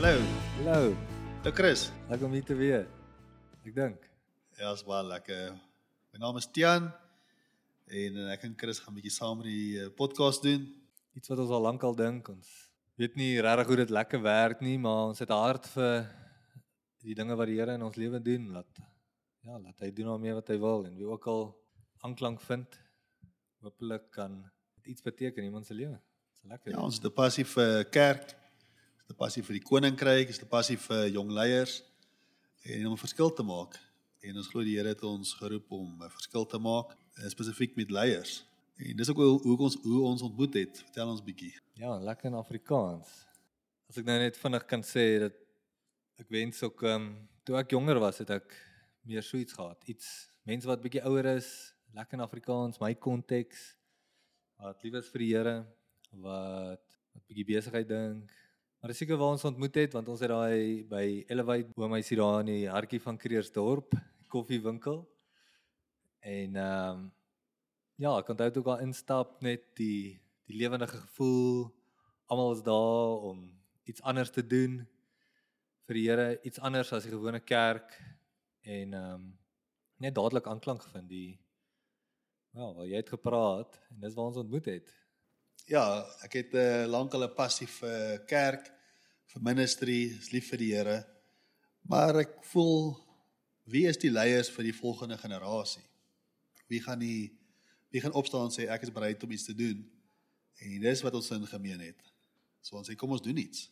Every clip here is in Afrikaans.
Hallo. Hallo. Hallo Chris. Lekker om hier te wees. Ek dink. Ja, is baie lekker. My naam is Tian en ek en Chris gaan 'n bietjie saam die eh, podcast doen. Iets wat ons al lank al dink ons weet nie regtig hoe dit lekker werk nie, maar ons het hart vir die dinge wat die Here in ons lewe doen. Laat ja, laat hy doen daarmee wat hy wil en wie ook al aanklank vind, hopelik kan dit iets beteken in iemand se lewe. Dis lekker. Ja, ons het 'n passie vir kerk. 'n passie vir die koninkryk, het 'n passie vir jong leiers en om 'n verskil te maak. En ons glo die Here het ons geroep om 'n verskil te maak, eh, spesifiek met leiers. En dis ook hoe hoe ons hoe ons ontmoet het. Vertel ons bietjie. Ja, lekker in Afrikaans. As ek nou net vinnig kan sê dat ek wens ook ehm um, toe ek jonger was het ek meer so iets gehad. Iets mense wat bietjie ouer is, lekker in Afrikaans, my konteks wat lief is vir die Here, wat wat bietjie besigheid dink. Maar seker waar ons ontmoet het want ons het daai by Elevate Boomhuisie daar in die hartjie van Kreersdorp koffiewinkel. En ehm um, ja, ek onthou toe ek daar instap net die die lewendige gevoel. Almal is daar om iets anders te doen vir die Here, iets anders as die gewone kerk en ehm um, net dadelik aanklank gevind die ja, waar jy het gepraat en dis waar ons ontmoet het. Ja, ek het 'n uh, lank al 'n passie vir kerk, vir ministry, is lief vir die Here. Maar ek voel wie is die leiers vir die volgende generasie? Wie gaan die wie gaan opstaan en sê ek is bereid om iets te doen? En dis wat ons in gemeen het. So ons sê kom ons doen iets.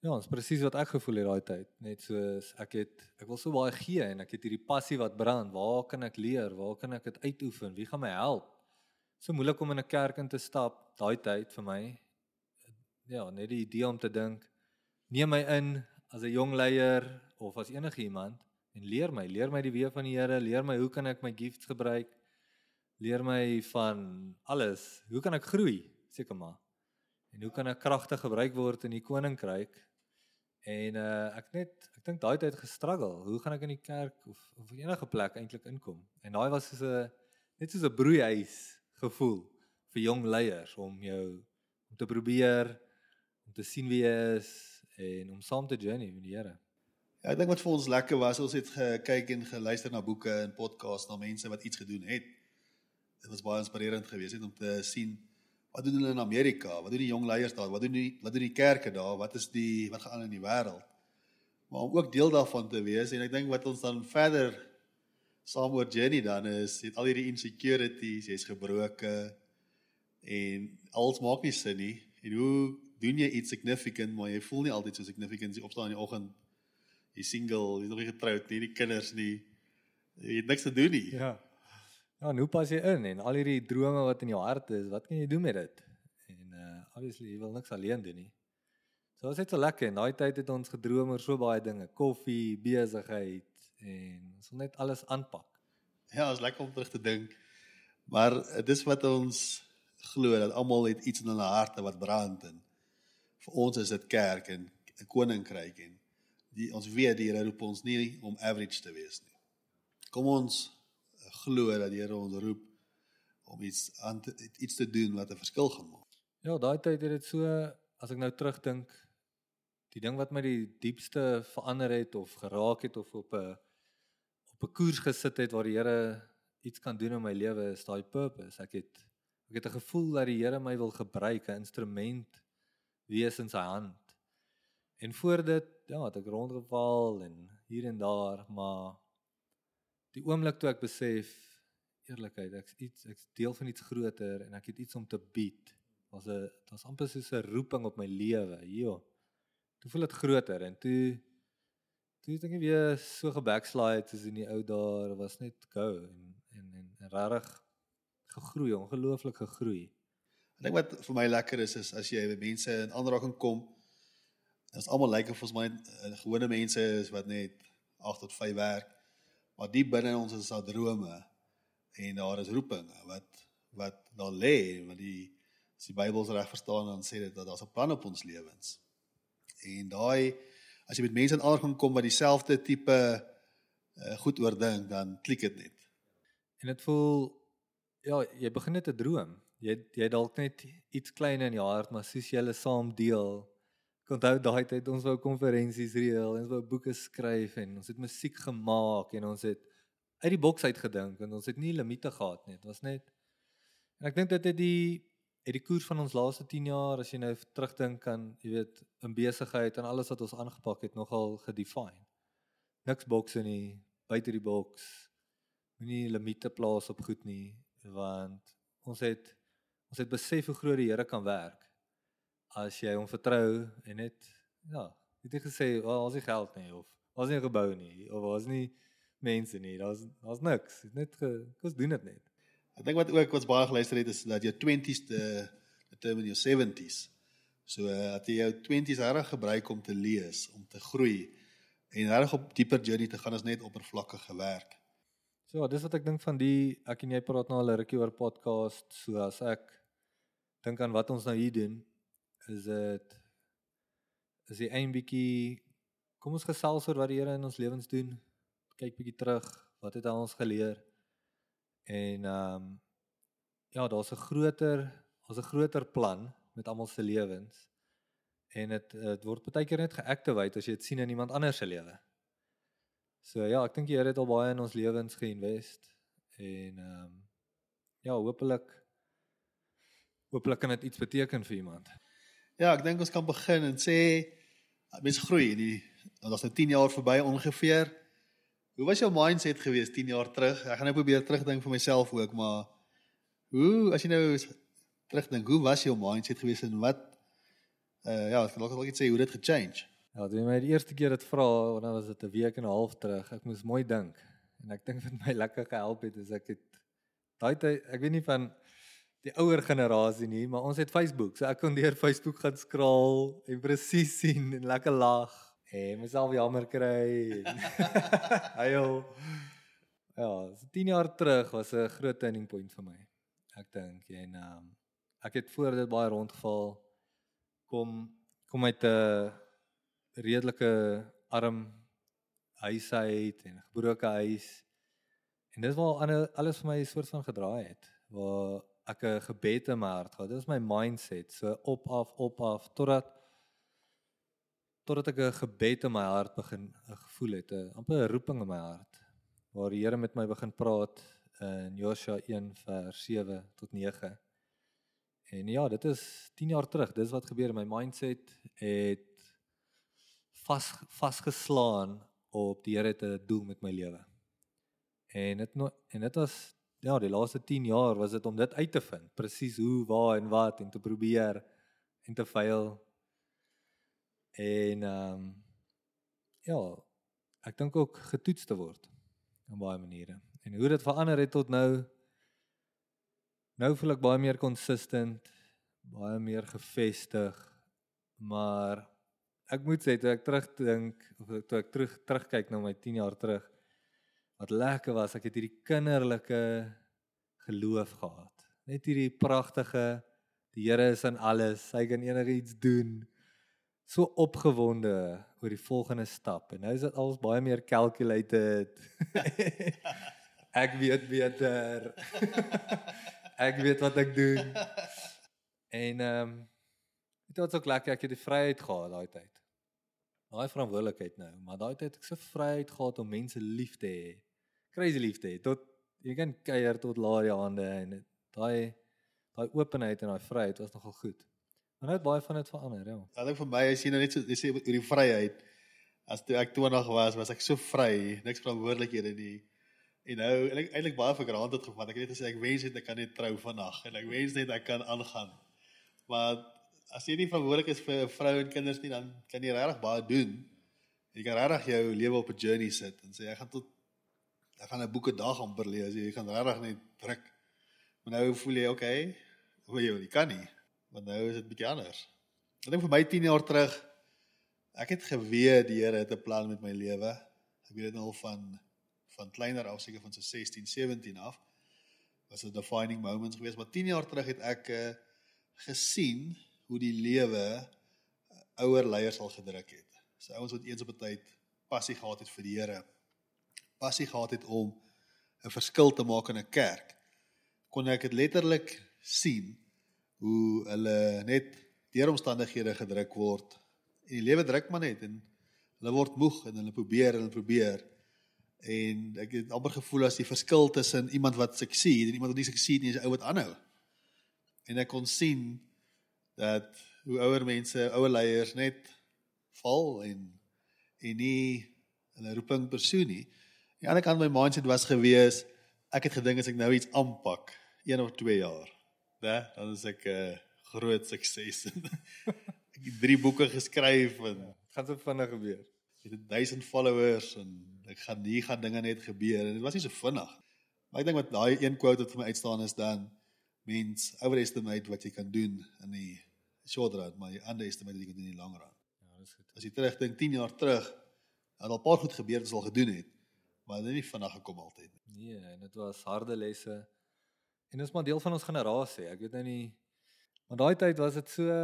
Ja, ons presies wat ek gevoel het daai tyd, net soos ek het ek wil so baie gee en ek het hierdie passie wat brand. Waar kan ek leer? Waar kan ek dit uitoefen? Wie gaan my help? So moeilik om in 'n kerk in te stap daai tyd vir my. Ja, net die idee om te dink neem my in as 'n jong leier of as enige iemand en leer my, leer my die weë van die Here, leer my hoe kan ek my gifts gebruik? Leer my van alles. Hoe kan ek groei? Seker maar. En hoe kan ek kragtig gebruik word in die koninkryk? En uh ek net ek dink daai tyd gestruggle. Hoe gaan ek in die kerk of of enige plek eintlik inkom? En daai was soos 'n net soos 'n broeihuis gevoel vir jong leiers om jou om te probeer om te sien wie jy is en om saam te journey met die Here. Ja, ek dink wat vir ons lekker was, ons het gekyk en geluister na boeke en podcasts na mense wat iets gedoen het. Dit was baie inspirerend geweest het om te sien wat doen hulle in Amerika? Wat doen die jong leiers daar? Wat doen die wat doen die kerke daar? Wat is die wat gaan aan in die wêreld? Maar om ook deel daarvan te wees en ek dink wat ons dan verder saam oor journey dan is, het al hierdie insecurities, jy's gebroke en alles maak nie sin nie. En hoe doen jy iets significant maar jy voel nie altyd so significant as jy opstaan in die oggend jy single, jy's nog nie getroud nie, nie kinders nie. Jy het niks te doen nie. Ja. Ja, nou pas jy in en al hierdie drome wat in jou hart is, wat kan jy doen met dit? En uh obviously jy wil niks alleen doen nie. So was dit so lekker. In daai tyd het ons gedroom oor so baie dinge, koffie, besigheid en ons wil net alles aanpak. Ja, is lekker om terug te dink. Maar eh, dis wat ons glo dat almal het iets in hulle harte wat brand en vir ons is dit kerk en 'n koninkryk en die ons weet die Here roep ons nie om average te wees nie. Kom ons glo dat die Here ons roep om iets aan te, iets te doen wat 'n verskil gaan maak. Ja, daai tyd het dit so as ek nou terugdink die ding wat my die diepste verander het of geraak het of op 'n op 'n koers gesit het waar die Here iets kan doen in my lewe is daai purpose. Ek het ek het 'n gevoel dat die Here my wil gebruik, 'n instrument wees in sy hand. En voor dit, ja, het ek rondgeval en hier en daar, maar die oomblik toe ek besef eerlikheid, ek's iets ek's deel van iets groter en ek het iets om te bied. Was 'n was amper soos 'n roeping op my lewe. Jo. Toe voel dit groter en toe toe het ek nie weer so gebackslide soos in die ou dae, was net go en en en, en regtig gegroei, ongelooflik gegroei. Ek dink wat vir my lekker is is as jy met mense in aanraking kom. Ons almal lyk of ons maar net uh, gewone mense is wat net 8 tot 5 werk. Maar diep binne ons is daar drome en daar is roepinge wat wat daar lê, want die as die Bybel reg verstaan dan sê dit dat daar's 'n plan op ons lewens. En daai as jy met mense in aanraking kom wat dieselfde tipe uh, goed oordink, dan klik dit net. En dit voel ja, jy begin net te droom. Jy jy dalk net iets klein in jou hart, maar soos jy hulle saam deel, Ek onthou daai tyd ons wou konferensies reël en ons wou boeke skryf en ons het musiek gemaak en ons het uit die boks uitgedink want ons het nie limite gehad nie. Dit was net en ek dink dit het die het die koers van ons laaste 10 jaar as jy nou terugdink aan, jy weet, in besigheid en alles wat ons aangepak het nogal gedefine. Niks bokse nie, buite die boks. Moenie limite plaas op goed nie want ons het ons het besef hoe groot die Here kan werk as jy hom vertrou en net ja, het jy gesê, "Wel, ons het geld nie of ons het nie gebou nie of ons nie mense nie. Daar's daar's niks. Dit net ge, ons doen dit net." Ek dink wat ook wat baie geluister het is dat jou 20s te determine jou 70s. So uh, dat jy jou 20s reg gebruik om te lees, om te groei en reg op dieper journey te gaan as net oppervlakkige werk. So, dis wat ek dink van die ek en jy praat nou al 'n rukkie oor podcast, so as ek dink aan wat ons nou hier doen, is dit is die een bietjie kom ons gesels oor wat die Here in ons lewens doen. Kyk bietjie terug, wat het hy ons geleer? En ehm um, ja, daar's 'n groter, daar's 'n groter plan met almal se lewens. En dit dit word baie keer net geactivate as jy dit sien in iemand anders se lewe. So ja, ek dink die Here het al baie in ons lewens geïnvest en ehm um, ja, hopelik hopelik kan dit iets beteken vir iemand. Ja, ek dink ons kan begin en sê mense groei in die want ons nou 10 jaar verby ongeveer. Hoe was jou mindset gewees 10 jaar terug? Ek gaan nou probeer terugdink vir myself ook, maar hoe as jy nou terugdink, hoe was jou mindset gewees en wat uh ja, ek kan ook net sê hoe dit gechange. Ja, toe my die eerste keer dit vra, dan was dit 'n week en 'n half terug. Ek moes mooi dink en ek dink wat my lekker gehelp het is ek het daai ek weet nie van die ouer generasie nie, maar ons het Facebook. So ek kon deur Facebook gaan scroll en presies sien en lekker lag en myself jammer kry. Hayo. ja, so 10 jaar terug was 'n groot turning point vir my. Ek dink en ehm um, ek het voor dit baie rondgeval kom kom uit 'n redelike arm huis uit en gebroke huis. En dis waar alles vir my 'n soort van gedraai het waar ek 'n gebed in my hart gehad. Dit is my mindset, so op af op af totdat totdat ek 'n gebed in my hart begin 'n gevoel het, 'n amper 'n roeping in my hart waar die Here met my begin praat in Josua 1 vers 7 tot 9. En ja, dit is 10 jaar terug. Dis wat gebeur. My mindset het vas vasgeslaan op die Here te doel met my lewe. En dit en dit was ja, die laaste 10 jaar was dit om dit uit te vind, presies hoe, waar en wat en te probeer en te faal. En ehm um, ja, ek dink ook getoets te word op baie maniere. En hoe dit verander het tot nou nou voel ek baie meer consistent, baie meer gefestig, maar ek moet sê toe ek terugdink of toe ek terug terugkyk na my 10 jaar terug wat lekker was ek het hierdie kinderlike geloof gehad net hierdie pragtige die Here is in alles hy kan enigiets doen so opgewonde oor die volgende stap en nou is dit alles baie meer calculated ek weet beter ek weet wat ek doen en ehm um, dit was ook lekker ek het die vryheid gehad daai tyd daai verantwoordelikheid nou, maar daai tyd ek so vryheid gehad om mense lief te hê. Crazy lief te hê. Tot jy kan kuier tot laat die hande en daai daai openheid en daai vryheid was nogal goed. Maar nou het baie van dit verander, ja. Ja, dink vir my as jy nou net so jy sê oor die vryheid as toe ek 20 was, was ek so vry, niks verantwoordelikhede nie. En nou eintlik eintlik baie vir granted gevat. Ek het net gesê ek wens net ek kan net trou vandag en ek wens net ek kan aangaan. Maar as jy nie verantwoordelik is vir 'n vrou en kinders nie, dan kan jy regtig baie doen. Jy kan regtig jou lewe op 'n journey sit en sê ek gaan tot ek gaan 'n boeke dag amper lees. Jy gaan regtig net druk. Maar nou voel jy okay. Hoe jy, jy kan nie. Want nou is dit bietjie anders. Ek dink vir my 10 jaar terug ek het geweet die Here het 'n plan met my lewe. Ek weet dit nou al van van kleiner af seker van so 16, 17 af. Was 'n defining moments geweest, maar 10 jaar terug het ek uh, gesien hoe die lewe eh, ouer leiers al gedruk het. So ouens wat eens op 'n tyd passie gehad het vir die Here, passie gehad het om 'n verskil te maak in 'n kerk. Kon ek dit letterlik sien hoe hulle net deur omstandighede gedruk word En die lewe druk maar net en hulle word moeg en hulle probeer en hulle probeer. En ek het amper gevoel as die verskil tussen iemand wat succeed en iemand wat nie succeed nie is ou wat aanhou. En ek kon sien dat hoe ouer mense, ouer leiers net val en en nie hulle roeping persoon nie. Aan die ander kant my mindset was gewees ek het gedink as ek nou iets aanpak, 1 of 2 jaar, né, dan is ek 'n uh, groot sukses. ek het 3 boeke geskryf en ja, gaan so vinnig gebeur. Ek het 1000 followers en ek gaan hier gaan dinge net gebeur en dit was nie so vinnig. Maar ek dink wat daai een quote wat vir my uitstaan is dan mens overestimate wat jy kan doen in die short run, maar jy underestimate wat jy kan doen in die long run. Ja, dis goed. As jy terugdink 10 jaar terug, het al 'n paar goed gebeur wat ons al gedoen het maar dit het nie vinnig gekom altyd nie. Nee, en dit was harde lesse. En dit is maar deel van ons generasie. Ek weet nou nie maar daai tyd was dit so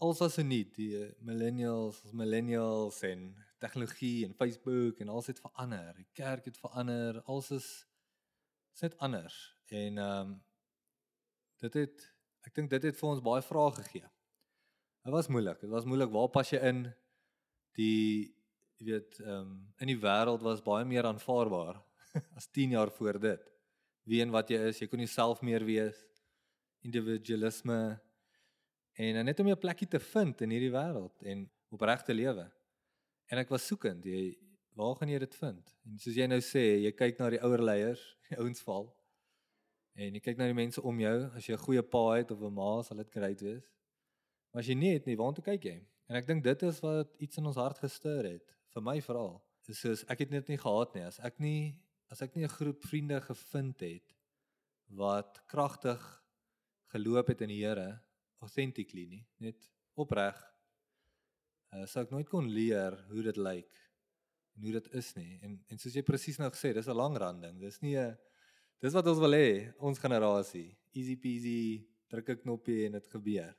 als as 'n nuut, die eh, millennials, ons millennials en tegnologie en Facebook en alles het verander. Die kerk het verander. Alles is sit anders. En ehm um, dit het ek dink dit het vir ons baie vrae gegee. Dit was moeilik. Dit was moeilik. Waar pas jy in? Die jy weet, ehm um, in die wêreld was baie meer aanvaarbaar as 10 jaar voor dit. Wie en wat jy is, jy kon nie self meer wees. Individualisme en net om jou plekkie te vind in hierdie wêreld en opregte lewe. En ek was soekend, jy waar gaan jy dit vind? En soos jy nou sê, jy kyk na die ouer leiers, die ouens val. En jy kyk na die mense om jou, as jy 'n goeie pa het of 'n ma, sal dit great wees. Maar as jy nie het nie, waartoe kyk jy? En ek dink dit is wat iets in ons hart gestuur het vir my veral is soos ek het net nie gehad nie as ek nie as ek nie 'n groep vriende gevind het wat kragtig geloop het in die Here authentically nie net opreg uh, sou ek nooit kon leer hoe dit lyk en hoe dit is nie. En en soos jy presies nou gesê dis 'n lang rand ding dis nie 'n dis wat ons wil hê ons generasie. Easy peasy druk 'n knoppie en dit gebeur.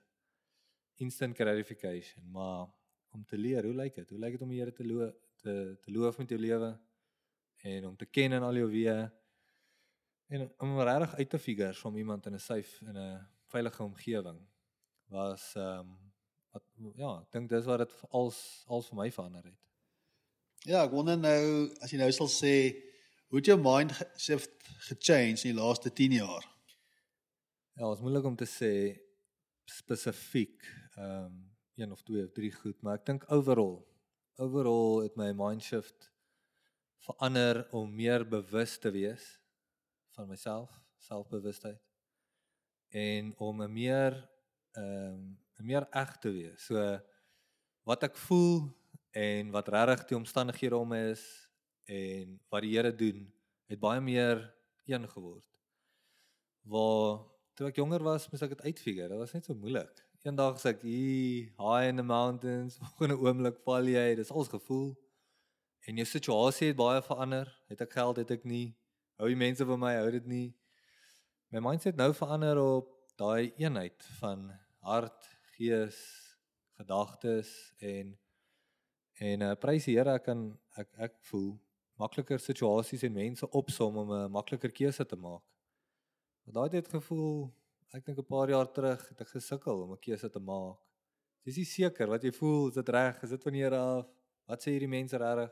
Instant gratification. Maar om te leer hoe lyk dit? Hoe lyk dit om die Here te loof te te loof met jou lewe en om te ken in al jou weë en om regtig uit te figure om iemand in 'n safe in 'n veilige omgewing was ehm um, wat ja, ek dink dis wat dit als als vir my verander het. Ja, ek wonder nou as jy nou sal sê hoe het jou mind shift gechange in die laaste 10 jaar? Ja, dit is moeilik om te sê spesifiek ehm um, een of twee of drie goed, maar ek dink overall overall het my mind shift verander om meer bewus te wees van myself, selfbewustheid en om 'n meer ehm um, meer eg te wees. So wat ek voel en wat regtig die omstandighede om is en wat die Here doen, het baie meer een geword. Waar toe ek jonger was, moes ek dit uitfigure. Dit was net so moeilik eendag as ek hier high in the mountains, volgende oomblik val jy, dis als gevoel. En jou situasie het baie verander. Het ek geld, het ek nie. Hou die mense van my, hou dit nie. My mindset nou verander op daai eenheid van hart, gees, gedagtes en en uh, prys die Here ek kan ek ek voel makliker situasies en mense opsom om 'n makliker keuse te maak. Want daai het gevoel ek dink 'n paar jaar terug het ek gesukkel om 'n keuse te maak. Dis nie seker wat jy voel, is dit reg? Is dit van die Here af? Wat sê hierdie mense reg?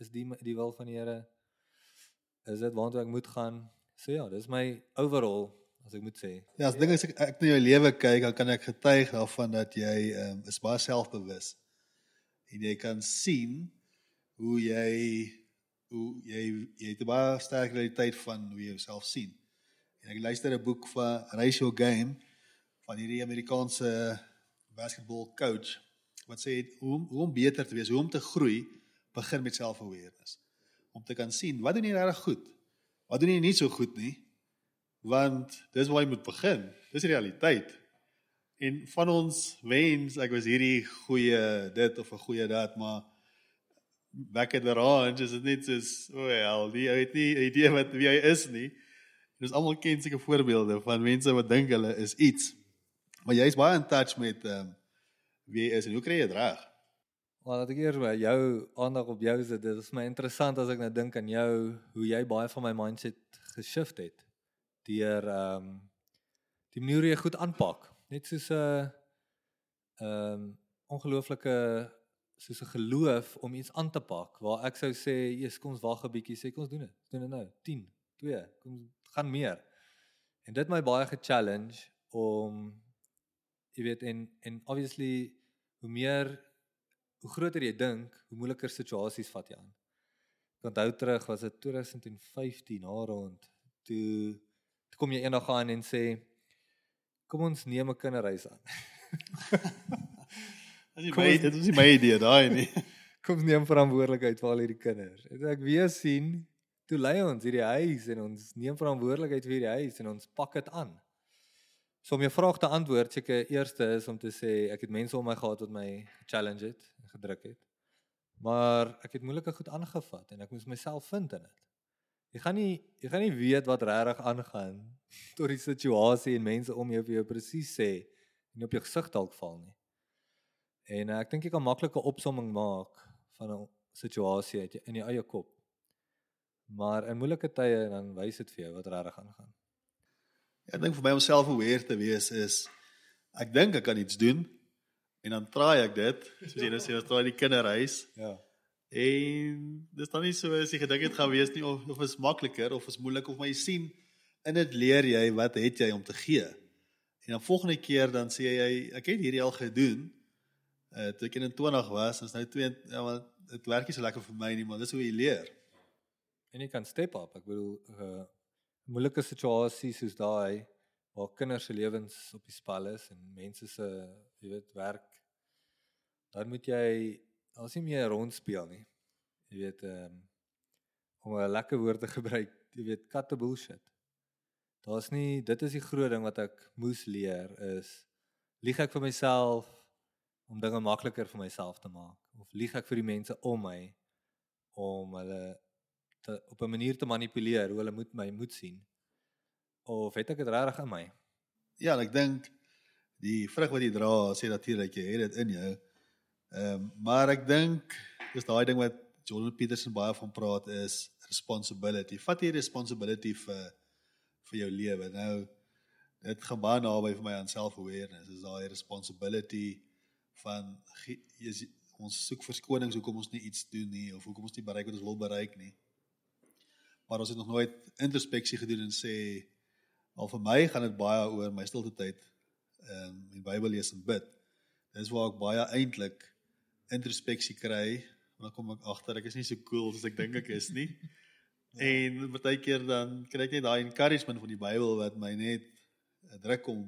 Is die die wil van die Here? Is dit waartoe ek moet gaan? So ja, dis my overall as ek moet sê. Ja, as dinge as ek, ek na jou lewe kyk, dan kan ek getuig daarvan dat jy ehm um, is baie selfbewus. En jy kan sien hoe jy hoe jy jy het 'n baie sterk realiteit van hoe jy jouself sien. En ek luister 'n boek van Ratio Game van hierdie Amerikaanse basketball coach wat sê hoe hoe om beter te wees, hoe om te groei, begin met self-awareness. Om te kan sien wat doen jy reg goed? Wat doen jy nie so goed nie? Want dis waar jy moet begin. Dis die realiteit. En van ons wens ek was hierdie goeie dit of 'n goeie dat, maar back at the range is dit net soos, well, die het nie 'n idee wat wie hy is nie. Dis almal ken seker voorbeelde van mense wat dink hulle is iets. Maar jy's baie in touch met ehm um, wie is en hoe kry jy dit reg? Maar dat ek eers by jou aandag op jou sit, dit is my interessant as ek nou dink aan jou hoe jy baie van my mindset geshift het deur ehm um, die manier hoe jy goed aanpak. Net soos 'n ehm um, ongelooflike soos 'n geloof om iets aan te pak waar ek sou sê, "Jesus, kom ons wag 'n bietjie, sê kom ons doen dit. Doen dit nou. 10, 2, kom gaan meer." En dit my baie ge-challenge om jy weet en en obviously hoe meer hoe groter jy dink, hoe moeiliker situasies vat jy aan. Ek onthou terug was dit 2015 na rond toe toe kom jy eendag aan en sê kom ons neem 'n kinderreis aan. Dit is my dit is my idee daai nie. kom ons neem verantwoordelikheid vir al hierdie kinders. En ek weer sien toe lei ons hierdie huis en ons neem verantwoordelikheid vir hierdie huis en ons pak dit aan. So om jou vraag te antwoord, seker eerste is om te sê ek het mense om my gehad wat my challenge het gedruk het. Maar ek het moeilike goed aangevat en ek moes myself vind in dit. Jy gaan nie jy gaan nie weet wat regtig aangaan tot die situasie en mense om jou vir jou presies sê en op jou gesig dalk val nie. En uh, ek dink jy kan maklike opsomming maak van 'n situasie uit in jou eie kop. Maar in moeilike tye dan wys dit vir jou wat regtig aangaan. Ek dink vir my om self aware te wees is ek dink ek kan iets doen en dan try ek dit, soos jy nou sê, ons try die kinderhuis. Ja. En dis dan nie so as jy gedink het gaan wees nie of of is makliker of is moeilik of maar jy sien in dit leer jy wat het jy om te gee. En dan volgende keer dan sê jy ek het hierdie al gedoen uh toe ek in 20 was, ons nou 2 ja, maar dit werk nie so lekker vir my nie, maar dis hoe jy leer. En jy kan step up. Ek bedoel uh moeilike situasies soos daai waar kinders se lewens op die spel is en mense se jy weet werk dan moet jy as nie meer rond speel nie. Jy weet um om 'n lekker woord te gebruik, jy weet cut the bullshit. Daar's nie dit is die groot ding wat ek moes leer is lieg ek vir myself om dinge makliker vir myself te maak of lieg ek vir die mense om my om hulle te, op 'n manier te manipuleer hoe hulle moet my moet sien of het ek dit regtig in my Ja, ek dink die vrug wat jy dra sê natuurlik jy het dit in jou. Ehm um, maar ek dink dis daai ding wat Jordan Peterson baie van praat is responsibility. Vat jy responsibility vir vir jou lewe. Nou dit gaan baie naby vir my aan self-awareness. Is daai responsibility van jy ons soek verskonings hoekom ons nie iets doen nie of hoekom ons nie bereik wat ons wil bereik nie. Maar ons het nog nooit introspeksie gedoen en sê al vir my gaan dit baie oor my stilte tyd ehm um, die Bybel lees en bid. Dis waar ek baie eintlik introspeksie kry en dan kom ek agter ek is nie so cool as ek dink ek is nie. ja. En baie keer dan kry ek net daai encouragement van die Bybel wat my net druk om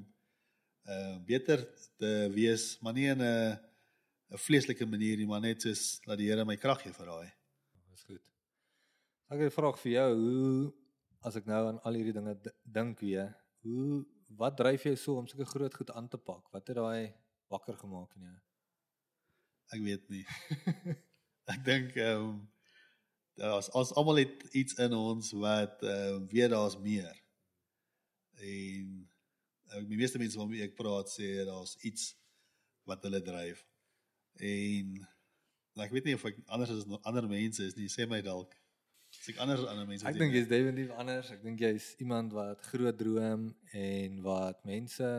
uh beter te wees, maar nie in 'n 'n vleeslike manier nie, maar net soos dat die Here my krag gee vir daai. Ek het 'n vraag vir jou, hoe as ek nou aan al hierdie dinge dink weer, hoe wat dryf jou so om sulke groot goed aan te pak? Wat het daai wakker gemaak in jou? Ek weet nie. ek dink ehm um, daar's ons almal het iets in ons wat ehm uh, weet daar's meer. En ek die meeste mense waarmee ek praat sê daar's iets wat hulle dryf. En ek weet nie of ek anders as ander mense is nie, sê my dalk. Ek anders as ander mense. Ek dink jy's definitief anders. Ek dink jy's iemand wat groot droom en wat mense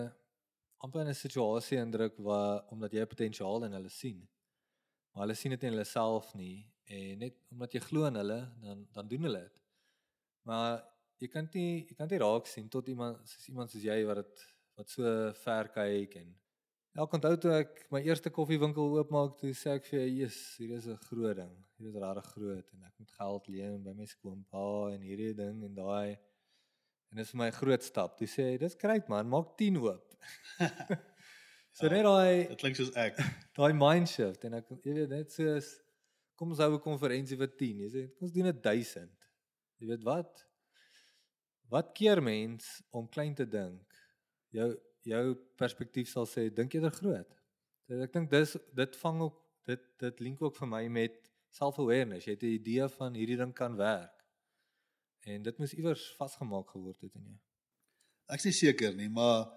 amper in 'n situasie indruk waar omdat jy potensiaal in hulle sien. Maar hulle sien dit in hulle self nie en net omdat jy glo in hulle, dan dan doen hulle dit. Maar jy kan nie jy kan nie raak sien tot iemand soos iemand soos jy wat dit wat so ver kyk en elke onthou toe ek my eerste koffiewinkel oopmaak toe sê ek vir jy is hier is 'n groot ding hier is regtig groot en ek moet geld leen by my skoonpa en hierdie ding en daai. En dit is vir my 'n groot stap. Toe sê hy dis great man. Maak 10 oop. So net daai dit klink soos ek. daai mind shift en ek jy weet net soos kom ons hou 'n konferensie vir 10 jy sê kom ons doen dit 1000 jy weet wat? Wat keer mens om klein te dink? Jou jou perspektief sal sê dink eerder groot. Ek dink dis dit vang ook dit dit link ook vir my met self-awareness. Jy het 'n idee van hierdie ding kan werk. En dit moes iewers vasgemaak geword het in jou. Ek is nie seker nie, maar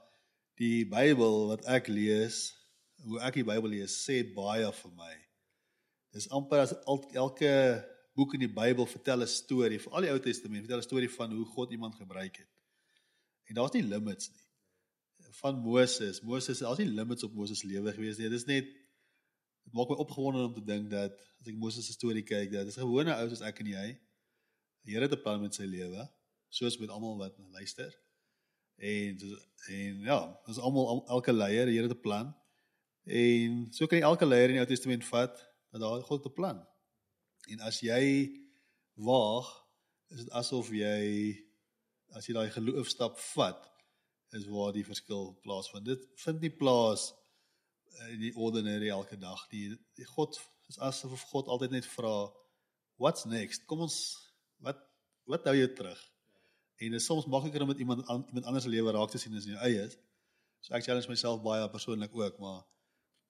die Bybel wat ek lees, hoe ek die Bybel lees, sê baie vir my. Dis amper as elke boek in die Bybel vertel 'n storie, vir al die Ou Testament vertel 'n storie van hoe God iemand gebruik het. En daar's nie limits nie. Van Moses, Moses, daar's nie limits op Moses lewe gewees nie. Dit is net dit maak my opgewonde om te dink dat as ek Moses se storie kyk, dat dis gewone ou soos ek en jy. Die Here het 'n plan met sy lewe, soos met almal wat luister. En en ja, dis almal elke leier, die Here het 'n plan. En so kan jy elke leier in die Ou Testament vat dat daar God 'n plan. En as jy waag, is dit asof jy as jy daai geloofstap vat, is waar die verskil plaasvind. Dit vind nie plaas in die ordinary elke dag. Die, die God is asof God altyd net vra, "What's next? Kom ons wat wat hou jou terug?" En dit is soms makliker om met iemand an, iemand anders se lewe raak te sien as in jou eie. So ek challenge myself baie persoonlik ook, maar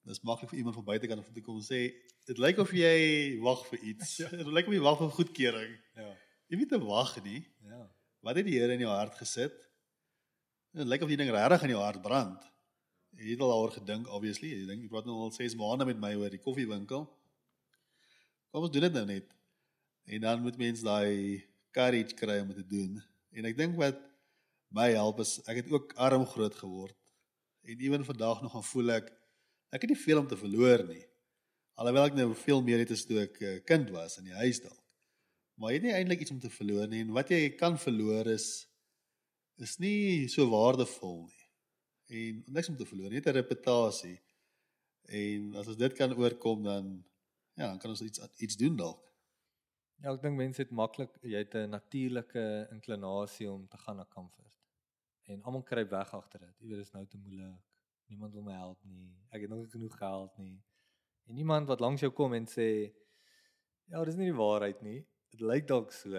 dit is maklik vir iemand van buitekant om te kom sê, "Dit lyk of jy wag vir iets. Ja. Dit lyk of jy wag vir goedkeuring." Ja. Jy weet te wag nie. Ja. Wat het die Here in jou hart gesit? Dit lyk of die ding regtig in jou hart brand. Jy het al daaroor gedink obviously. Jy dink jy praat nou al 6 maande met my oor die koffiewinkel. Kom ons doen dit nou net. En dan moet mens daai courage kry om te doen. En ek dink wat my help is ek het ook arm groot geword. En ewen vandag nog gaan voel ek ek het nie veel om te verloor nie. Alhoewel ek nou veel meer het as toe ek 'n uh, kind was in die huis dalk. Maar jy het nie eintlik iets om te verloor nie en wat jy kan verloor is is nie so waardevol nie. En niks om te verloor, net 'n reputasie. En as ons dit kan oorkom dan ja, dan kan ons iets iets doen dalk. Ja, ek dink mense het maklik jy het 'n natuurlike inklinasie om te gaan na comfort. En almal kruip weg agter dit. Jy weet dit is nou te moeilik. Niemand wil my help nie. Ek het nog nie genoeg geld nie. En iemand wat langs jou kom en sê ja, dis nie die waarheid nie. Dit lyk dalk so.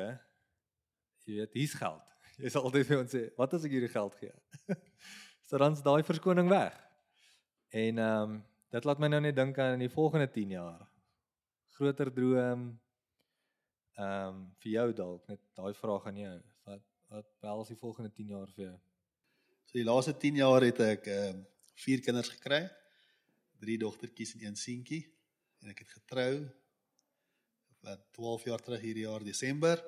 Jy weet, hier's geld. Jy sal altyd vir ons sê, "Wat as ek hierdie geld gee?" so dan's daai verskoning weg. En ehm um, dit laat my nou net dink aan die volgende 10 jaar. Groter droom, Ehm um, vir jou dalk net daai vraag aan jou. Wat wat behels die volgende 10 jaar vir jou? So die laaste 10 jaar het ek ehm um, vier kinders gekry. Drie dogtertjies en een seentjie en ek het getrou wat 12 jaar terug hierdie jaar Desember.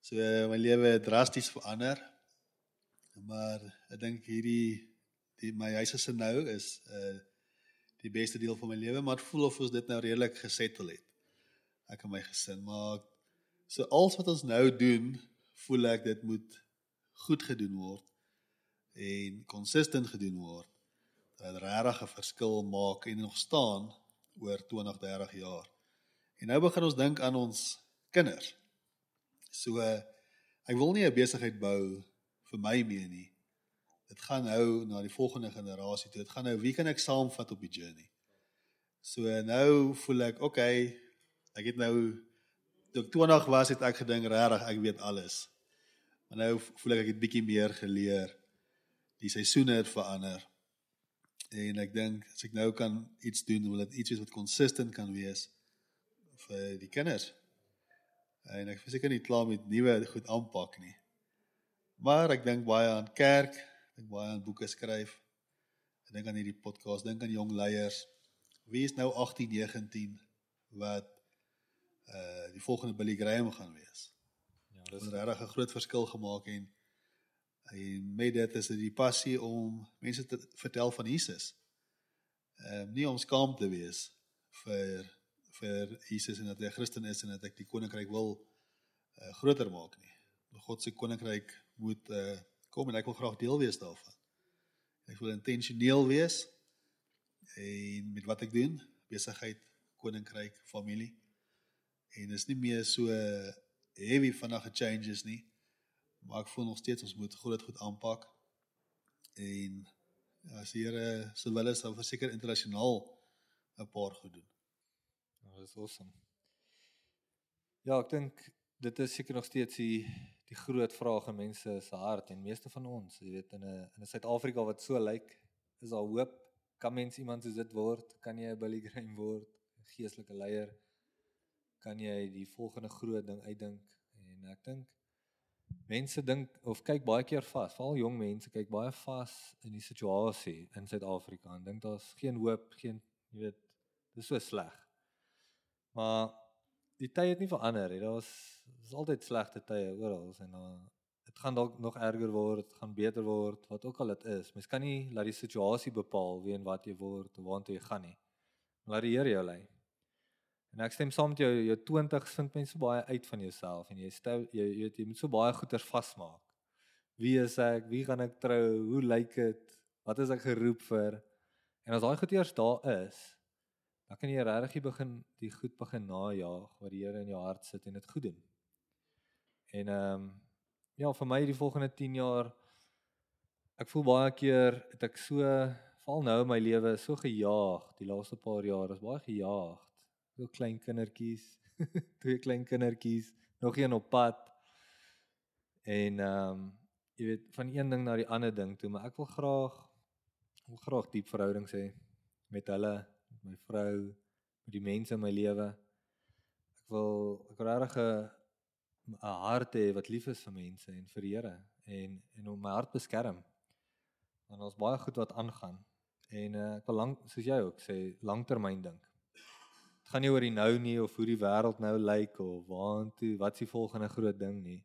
So my lewe het drasties verander. Maar ek dink hierdie die my huis is nou is uh die beste deel van my lewe, maar dit voel of ons dit nou redelik gesettel het. Ek en my gesin, maar So alles wat ons nou doen, voel ek dit moet goed gedoen word en konsistent gedoen word. Dat regtig 'n verskil maak en nog staan oor 20, 30 jaar. En nou begin ons dink aan ons kinders. So ek wil nie 'n besigheid bou vir my mee nie. Dit gaan nou na die volgende generasie toe. Dit gaan nou wie kan ek saamvat op die journey? So nou voel ek, okay, ek het nou toe ek 20 was het ek gedink regtig ek weet alles. Maar nou voel ek ek het bietjie meer geleer. Die seisoene het verander. En ek dink as ek nou kan iets doen, wil dit iets wees wat konsistent kan wees vir die kinders. En ek verseker nie klaar met nuwe goed aanpak nie. Maar ek dink baie aan kerk, ek dink baie aan boeke skryf. Ek dink aan hierdie podcast, dink aan jong leiers. Wie is nou 18, 19 wat uh die volgende Billy Graham gaan wees. Ja, dis regtig 'n groot verskil gemaak en en met dit is dit die passie om mense te vertel van Jesus. Ehm um, nie om skaam te wees vir vir Jesus en dat hy 'n Christen is en dat ek die koninkryk wil uh groter maak nie. God se koninkryk moet uh kom en ek wil graag deel wees daarvan. Ek wil intentioneel wees en met wat ek doen, besigheid, koninkryk, familie en is nie meer so heavy vanaand changes nie. Maar ek voel nog steeds ons moet groot goed aanpak. En as die Here se wil is, sal verseker internasionaal 'n paar goed doen. Ja, dit is awesome. Ja, ek dink dit is seker nog steeds die die groot vraag in mense se hart en meeste van ons, jy weet in 'n in 'n Suid-Afrika wat so lyk, is daar hoop? Kan mens iemand soos dit word? Kan jy 'n Billy Graham word? 'n Geestelike leier? kan jy die volgende groot ding uitdink en ek dink mense dink of kyk baie keer vas, veral jong mense kyk baie vas in die situasie in Suid-Afrika en dink daar's geen hoop, geen jy weet, dis so sleg. Maar die tye het nie verander nie. Daar's is altyd slegte tye oral en dan dit gaan dalk nog erger word, dit gaan beter word, wat ook al dit is. Mens kan nie laat die situasie bepaal wie en wat jy word of waartoe jy gaan nie. Laat die Here jou lei. En ek stem saam met jou, jou 20s vind mense so baie uit van jouself en jy stel jy jy, jy moet so baie goeders vasmaak. Wie is ek? Wie gaan ek trou? Hoe lyk dit? Wat is ek geroep vir? En as daai goed eers daar is, dan kan jy regtig begin die goed begin najaag wat die Here in jou hart sit en dit goed doen. En ehm um, ja, vir my die volgende 10 jaar ek voel baie keer het ek so val nou in my lewe so gejaag die laaste paar jaar is baie gejaag. So klein kindertjies, twee klein kindertjies, nog een op pad. En ehm um, jy weet van een ding na die ander ding toe, maar ek wil graag wil graag diep verhoudings hê met hulle, met my vrou, met die mense in my lewe. Ek wil ek wil regtig 'n 'n hart hê wat lief is vir mense en vir die Here en en om my hart beskerm. Want ons baie goed wat aangaan. En uh, ek wil lank soos jy ook sê langtermyn dink. Dit gaan nie oor die nou nie of hoe die wêreld nou lyk of waantoe wat s'ie volgende groot ding nie.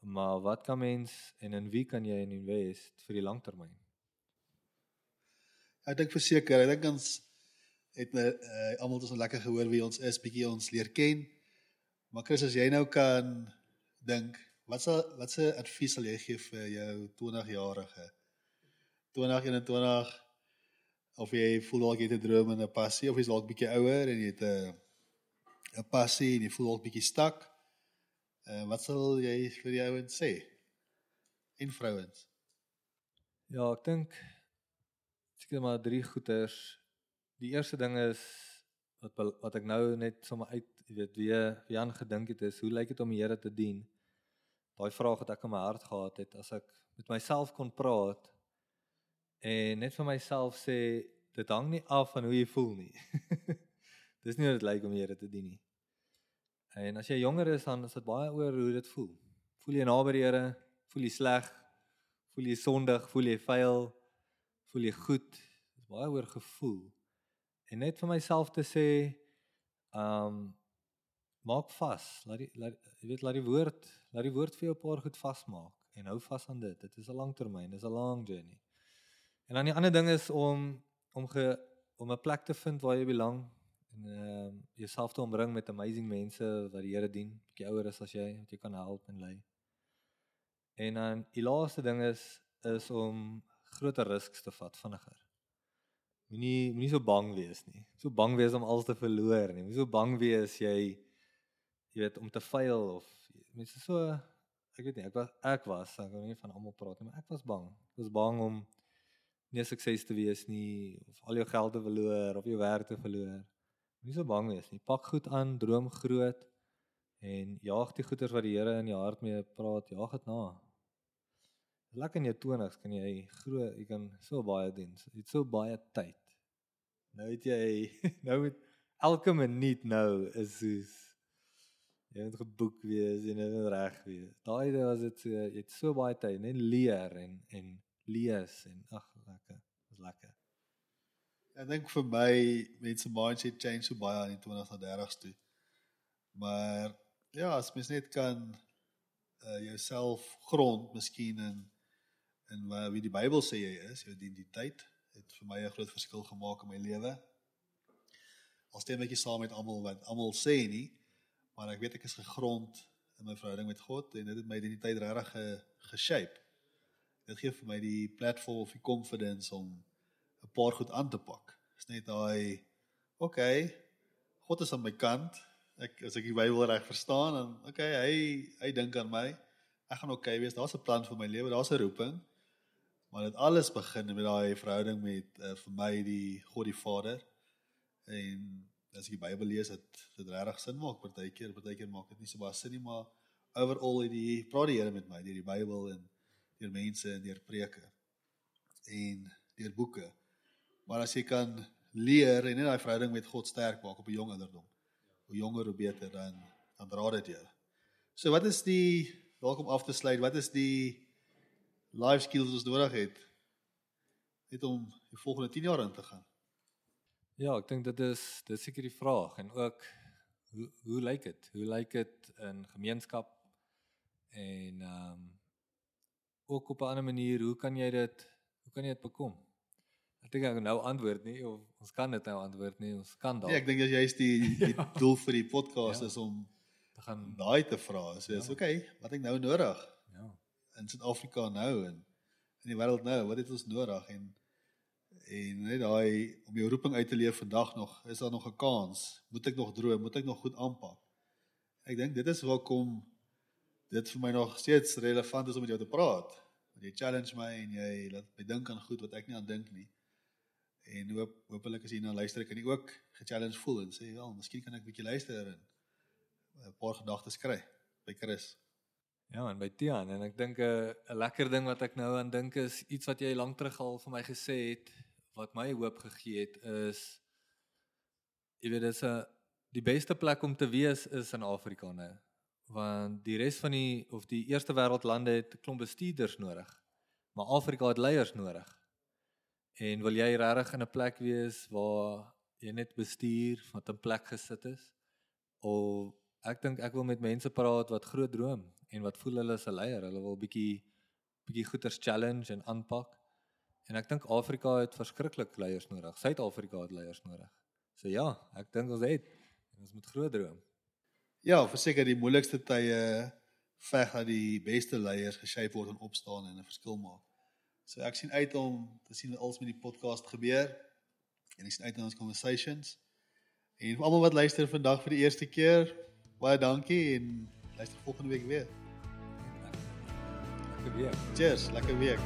Maar wat kan mens en in wie kan jy invest vir die langtermyn? Ek dink verseker, ek dink ons het nou uh, almal ons lekker gehoor wie ons is, bietjie ons leer ken. Maar Chris, as jy nou kan dink, wat sal wat se advies sal jy gee vir jou 20-jarige? 2021 of jy voel dalk jy het 'n droom en 'n passie of jy's dalk bietjie ouer en jy het 'n 'n passie en jy voel dalk bietjie stak. En uh, wat sal jy vir die ouens sê? En vrouens? Ja, ek dink seker maar drie goeters. Die eerste ding is wat wat ek nou net sommer uit, jy weet, weer weer aan gedink het is hoe lyk dit om die Here te dien? Daai vraag wat ek in my hart gehad het as ek met myself kon praat en net vir myself sê dit hang nie af van hoe jy voel nie. Dis nie hoe dit lyk om die Here te dien nie. En as jy jonger is dan is dit baie oor hoe dit voel. Voel jy naby die Here? Voel jy sleg? Voel jy sondig? Voel jy vuil? voel jy goed. Dit is baie oor gevoel. En net vir myself te sê, ehm um, maak vas. Laat die laat jy weet laat die woord, laat die woord vir jou 'n paar goed vasmaak en hou vas aan dit. Dit is 'n langtermyn, dis 'n long journey. En dan die ander ding is om om ge om 'n plek te vind waar jy belang en ehm um, jouself te omring met amazing mense wat die Here dien, bietjie ouer is as jy, wat jy kan help en lei. En dan die laaste ding is is om groter risks te vat vinniger. Moenie moenie so bang wees nie. So bang wees om alles te verloor nie. Moenie so bang wees jy jy weet om te faal of mense so ek weet nie, ek was ek was, ek wil nie van almal praat nie, maar ek was bang. Ek was bang om nie sukses te wees nie of al jou geld te verloor of jou werk te verloor. Moenie so bang wees nie. Pak goed aan, droom groot en jaag die goeders wat die Here in jou hart mee praat, jaag dit na. Lekker in jou 20's kan jy groot, jy kan so baie doen. Jy het so baie tyd. Nou het jy nou met elke minuut nou is soos jy moet geboek wees en moet reg wees. Daai dae was dit so jy het so baie tyd net leer en en lees en ag lekker. Dis lekker. Ek dink vir my mense mindset change so baie aan die 20s na 30s toe. Maar ja, as mens net kan uh jouself grond miskien in en waar wie die Bybel sê jy is, jou identiteit het vir my 'n groot verskil gemaak in my lewe. Al stem ek nie saam met almal wat almal sê nie, maar ek weet ek is gegrond in my verhouding met God en dit het my identiteit regtig ge, geshape. Dit gee vir my die platform of die confidence om 'n paar goed aan te pak. Dis net daai okay, God is aan my kant. Ek as ek die Bybel reg verstaan en okay, hy hy dink aan my. Ek gaan okay wees. Daar's 'n plan vir my lewe. Daar's 'n roeping. Maar dit alles begin met daai verhouding met uh, vir my die God die Vader. En as ek die Bybel lees, dit dit regtig sin maak partykeer, partykeer maak dit nie so baie sin nie, maar overall het die praat die Here met my deur die Bybel en deur mense en deur preke en deur boeke. Maar as jy kan leer en net daai verhouding met God sterk maak op 'n jong ouderdom. Hoe jonger hoe beter dan dan dra dit jou. So wat is die dalk om af te sluit, wat is die life skills wat ons nodig het net om die volgende 10 jaar in te gaan. Ja, ek dink dit is dis seker die vraag en ook hoe hoe lyk dit? Hoe lyk dit in gemeenskap en ehm um, ook op 'n ander manier, hoe kan jy dit hoe kan jy dit bekom? Ek dink ek nou antwoord nie of ons kan dit nou antwoord nie. Ons kan dalk Nee, ek dink dis juist die die doel vir die podcast Ja. is om te gaan daai te vra. So, is Ja. okay, wat ek nou nodig ja. In Suid-Afrika nou en in die wêreld nou? Wat het ons nodig en en net daai om jou roeping uit te leef vandag nog, is daar nog 'n kans? Moet ek nog droom? Moet ek nog goed aanpak? Ek dink dit is hoekom dit vir my nog steeds relevant is om met jou te praat. Want jy challenge my en jy laat my dink aan goed wat ek nie aan dink nie. En hoop hopelik as jy nou luister kan jy ook ge-challenge voel en sê, "Wel, miskien kan ek 'n bietjie luister en 'n paar gedagtes kry by Chris." Ja, en by Tian en ek dink 'n 'n lekker ding wat ek nou aan dink is iets wat jy lank terug al vir my gesê het wat my hoop gegee het is jy weet dis 'n die beste plek om te wees is in Afrika nou. Want die res van die of die eerste wêreld lande het 'n klomp bestuurders nodig. Maar Afrika het leiers nodig. En wil jy regtig in 'n plek wees waar jy net bestuur wat 'n plek gesit is? Of ek dink ek wil met mense praat wat groot droom en wat voel hulle is 'n leier. Hulle wil bietjie bietjie goeters challenge en aanpak. En ek dink Afrika het verskriklik leiers nodig. Suid-Afrika het leiers nodig. So ja, ek dink ons het en ons moet groot droom. Ja, verseker die moeilikste tye veg dat die beste leiers geshape word en opstaan en 'n verskil maak. So ek sien uit om te sien wat als met die podcast gebeur en ek sien uit na ons conversations. En vir almal wat luister vandag vir die eerste keer, baie dankie en luister volgende week weer. Lekker week. Cheers, lekker week.